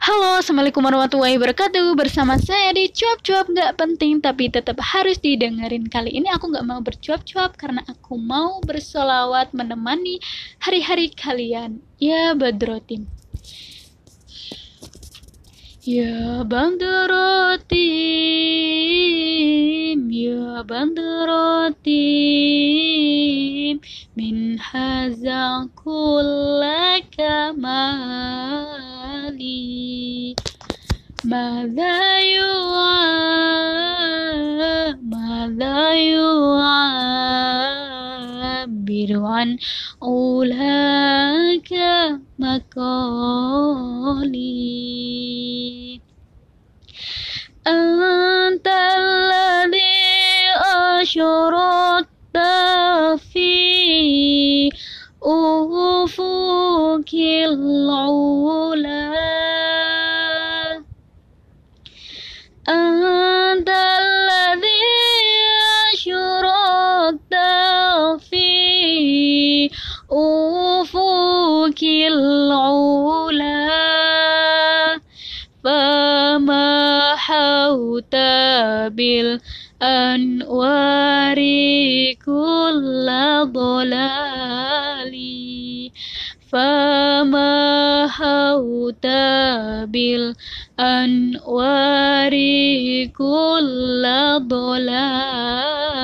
Halo, Assalamualaikum warahmatullahi wabarakatuh. Bersama saya di Cuap-Cuap Gak penting tapi tetap harus didengerin. Kali ini aku gak mau bercuap-cuap Karena aku mau bersolawat menemani hari-hari kalian. Ya Badrotim Ya Badrotim Ya Badrotim Min haza kulla kamali ماذا يعا ماذا يعبر عن أولاك مقالي؟ أنت الذي أشرقت أفق العلا فمحوت بالأنوار كل ضلال فمحوت بالأنوار كل ضلال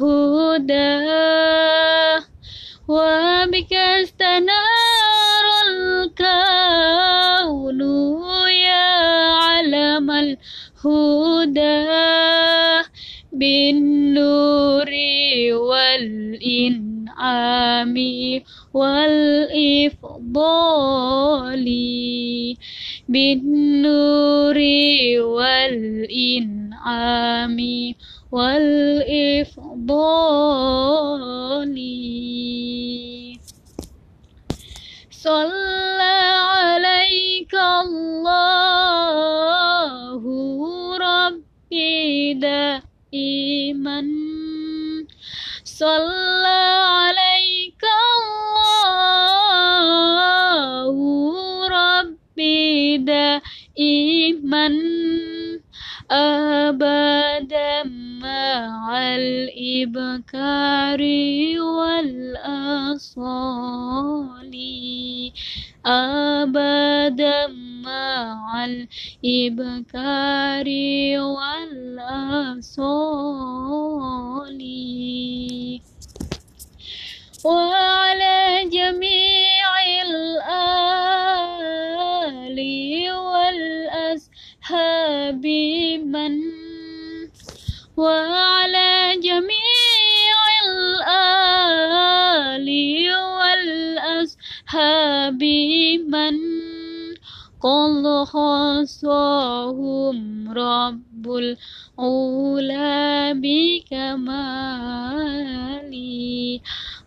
الهدى. وبك استنار الكون يا علم الهدى. بالنور والإنعام والإفضال. بالنور والإنعام والإفضال. صلى عليك الله ربي دائما. صلى دائما أبدا مع الإبكار والأصال. أبدا مع الإبكار والأصال. وعلى جميع من وعلى جميع الآل والأصحاب من قد خصهم رب العلا بكمالي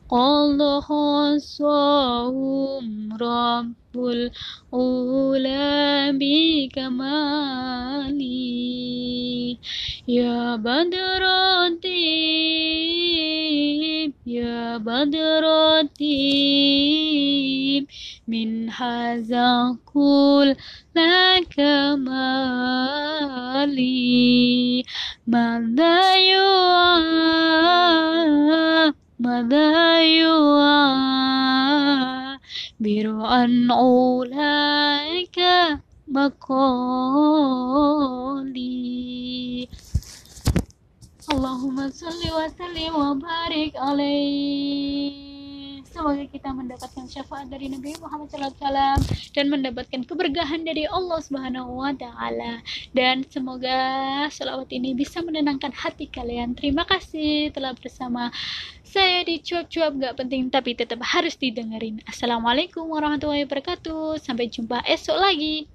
قد خصهم رب العلا بكمالي يا بدر الدين يا بدر الدين من هذا كل مالي ماذا يوعى ماذا يعبر عن أولئك مقالي Allahumma salli wa sallim wa barik alaih Semoga kita mendapatkan syafaat dari Nabi Muhammad SAW dan mendapatkan keberkahan dari Allah Subhanahu wa taala dan semoga selawat ini bisa menenangkan hati kalian. Terima kasih telah bersama saya di cuap-cuap gak penting tapi tetap harus didengerin. Assalamualaikum warahmatullahi wabarakatuh. Sampai jumpa esok lagi.